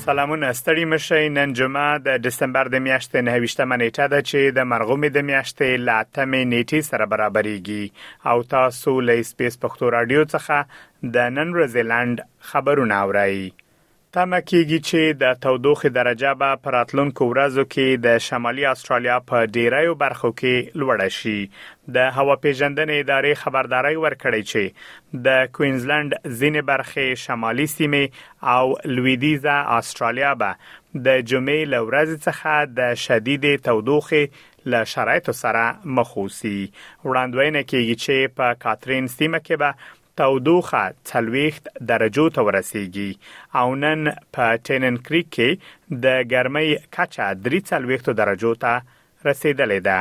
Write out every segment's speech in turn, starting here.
سلامونه ستړي مشئ نن جمعه د دسمبر د میاشتې نه ویشتمه نیټه ده چې د مرغومې د میاشتې لا تمې نیټې سره برابرېږي او تاسو له سپیس پښتو رادیو څخه د نن ورځې لند خبرونه اورئ تمه کیږي چې د تودوخې درجه به پر راتلونکو ورځو کې د شمالي استرالیا په ډیریو برخو کې لوړه شي د هوا پیژندنې ادارې خبرداري ورکړې چې د کوینزلند ځینې برخې شمالي سیمې او لویدیځه استرالیا به د جمعې له ورځې څخه د شدیدې تودوخې له شرایطو سره مخ اوسي. وړاندوینه کېږي چې په کاترین سیمه کې به تودوخه څلوېښت درجو ته ورسېږي او نن په ټینن کریک کې د ګرمۍ کچه دري څلوېښتو درجو ته رسیدلې ده.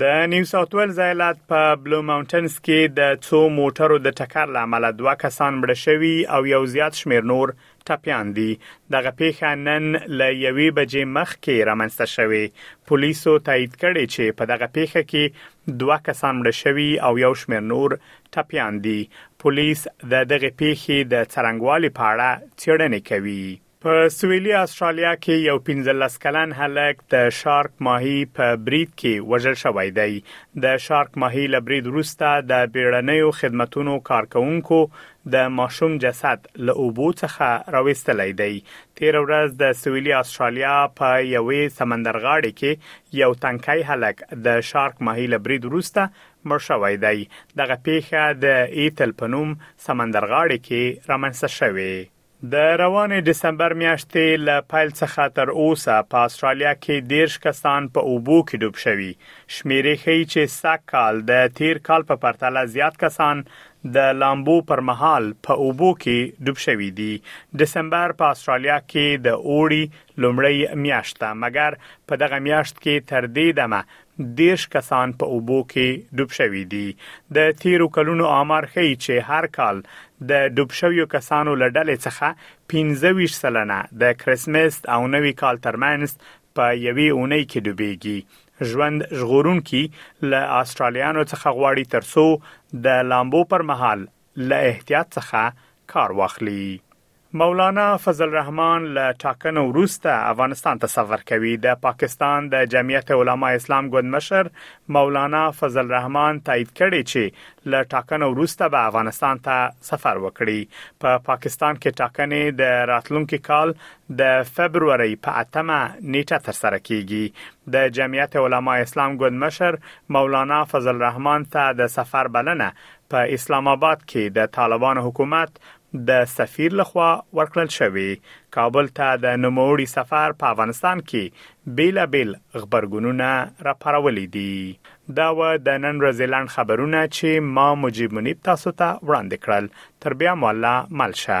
د نیو ساوت ویلز ایالت په بلو ماونټنز کې د څو موټرو د ټکر له امله دوه کسان مړه شوي او یو زیات شمیر نور ټپیان دي. دغه پیښه نن له یوې بجې مخکې رامنځته شوې. پولیسو تایید کړې چې په دغه پیښه کې دوه کسان مړه شوي او یو شمیر نور ټپیان دي. پولیس د دغې پیښې د څرنګوالي په اړه څیړنې کوي. په سویلي استرالیا کې یو 15 کلن هلک د شارک ماهي په برید کې وژل شوی دی. د شارک ماهي له برید وروسته د بیړنیو خدمتونو کارکونکو د ماشوم جسد له اوبو څخه راوستلی دی. تیر ورځ د سویلي استرالیا په یوې سمندرغاړې کې یو تنکی هلک د شارک ماهي له برید وروسته مړ شوی دی. دغه پیښه د ایتل په نوم سمندرغاړې کې رامنځته شوې. د روانې دسمبر میاشتې له پیل څخه تر اوسه په استرالیا کې دیرش کسان په اوبو کې ډوب شوي شمیرې ښیي چې سږ کال د تیر کال په پرتله زیات کسان د لامبو پر مهال په اوبو کې ډوب شوي دي دسمبر په استرالیا کې د اوړي لومړی میاشت ده مګر په دغه میاشت کې تر دې دمه دېرش کسان په اوبو کې ډوب شوي دي. د تېرو کلونو آمار ښيي چې هر کال د ډوب شویو کسانو له ډلې څخه پنځه ویشت سلنه د کرسمس او نوي کال ترمنځ په یوې اونۍ کې ډوبېږي. ژوند ژغورونکي له آسټرالیایانو څخه غواړي ترڅو د لامبو پر مهال له احتیاط څخه کار واخلي. مولانا فضل الرحمن له ټاکنو وروسته افغانستان ته سفر کوي د پاکستان د جمعیت علما اسلام ګوند مشر مولانا فضل الرحمن تایید کړي چې له ټاکنو وروسته به افغانستان ته سفر وکړي په پا پاکستان کې ټاکنې د راتلونکي کال د فبرवरी په اتمه نیټه تر سره کیږي د جمعیت علما اسلام ګوند مشر مولانا فضل الرحمن ته د سفر بلنه په اسلام آباد کې د طالبان حکومت د سفیر له خوا ورکړل شوې. کابل ته د نوموړي سفر په افغانستان کې بېلا بېل غبرګونونه راپارولي دي. دا وه د نن ورځې لنډ خبرونه چې ما مجیب منیب تاسو ته وړاندې کړل. تر بیا مو الله مل شه.